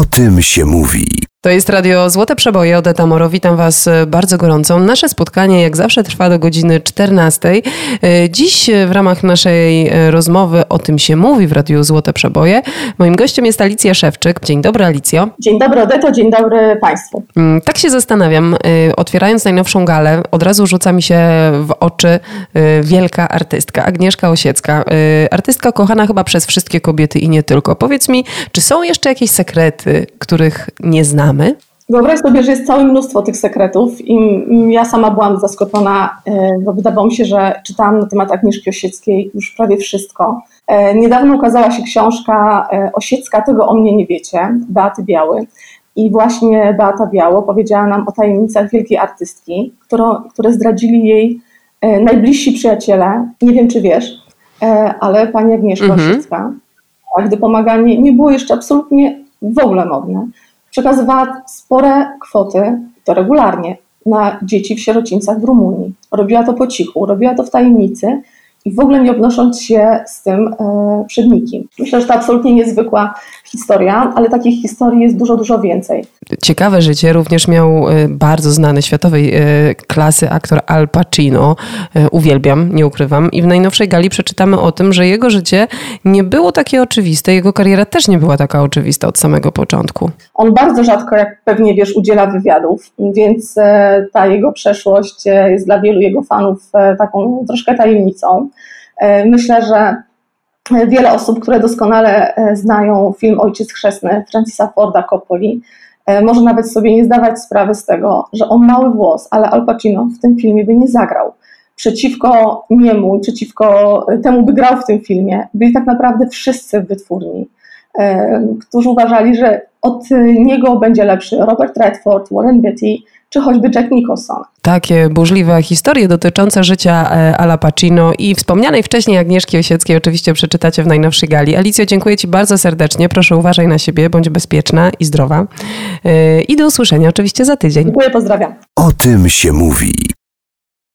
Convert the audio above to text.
O tym się mówi. To jest radio Złote Przeboje, Odeta Moro. Witam Was e, bardzo gorąco. Nasze spotkanie jak zawsze trwa do godziny 14. E, dziś w ramach naszej e, rozmowy o tym się mówi w radiu Złote Przeboje. Moim gościem jest Alicja Szewczyk. Dzień dobry Alicjo. Dzień dobry Odeto, dzień dobry Państwu. Mm, tak się zastanawiam, otwierając najnowszą galę, od razu rzuca mi się w oczy wielka artystka, Agnieszka Osiecka. Artystka kochana chyba przez wszystkie kobiety i nie tylko. Powiedz mi, czy są jeszcze jakieś sekrety, których nie znam? Znamy? Wyobraź sobie, że jest całe mnóstwo tych sekretów i ja sama byłam zaskoczona, e, bo wydawało mi się, że czytałam na temat Agnieszki Osieckiej już prawie wszystko. E, niedawno ukazała się książka e, Osiecka, tego o mnie nie wiecie, Beaty Biały. I właśnie Beata Biało powiedziała nam o tajemnicach wielkiej artystki, które, które zdradzili jej najbliżsi przyjaciele. Nie wiem, czy wiesz, ale pani Agnieszka mhm. Osiecka, gdy pomaganie nie było jeszcze absolutnie w ogóle modne, przekazywała spore kwoty, to regularnie, na dzieci w sierocińcach w Rumunii. Robiła to po cichu, robiła to w tajemnicy i w ogóle nie odnosząc się z tym e, przed nikim. Myślę, że to absolutnie niezwykła historia, ale takich historii jest dużo, dużo więcej. Ciekawe życie również miał e, bardzo znany światowej e, klasy aktor Al Pacino. Uwielbiam, nie ukrywam. I w najnowszej gali przeczytamy o tym, że jego życie nie było takie oczywiste, jego kariera też nie była taka oczywista od samego początku. On bardzo rzadko, jak pewnie wiesz, udziela wywiadów, więc ta jego przeszłość jest dla wielu jego fanów taką troszkę tajemnicą. Myślę, że wiele osób, które doskonale e, znają film Ojciec Chrzestny Francisa Forda Coppoli, e, może nawet sobie nie zdawać sprawy z tego, że on mały włos, ale Al Pacino w tym filmie by nie zagrał. Przeciwko niemu, przeciwko temu, by grał w tym filmie, byli tak naprawdę wszyscy w wytwórni, e, którzy uważali, że od niego będzie lepszy Robert Redford, Warren Beatty, czy choćby Jack Nicholson. Takie burzliwe historie dotyczące życia e, Ala Pacino i wspomnianej wcześniej Agnieszki Osieckiej oczywiście przeczytacie w najnowszej gali. Alicjo, dziękuję Ci bardzo serdecznie. Proszę uważaj na siebie, bądź bezpieczna i zdrowa. E, I do usłyszenia oczywiście za tydzień. Dziękuję, pozdrawiam. O tym się mówi.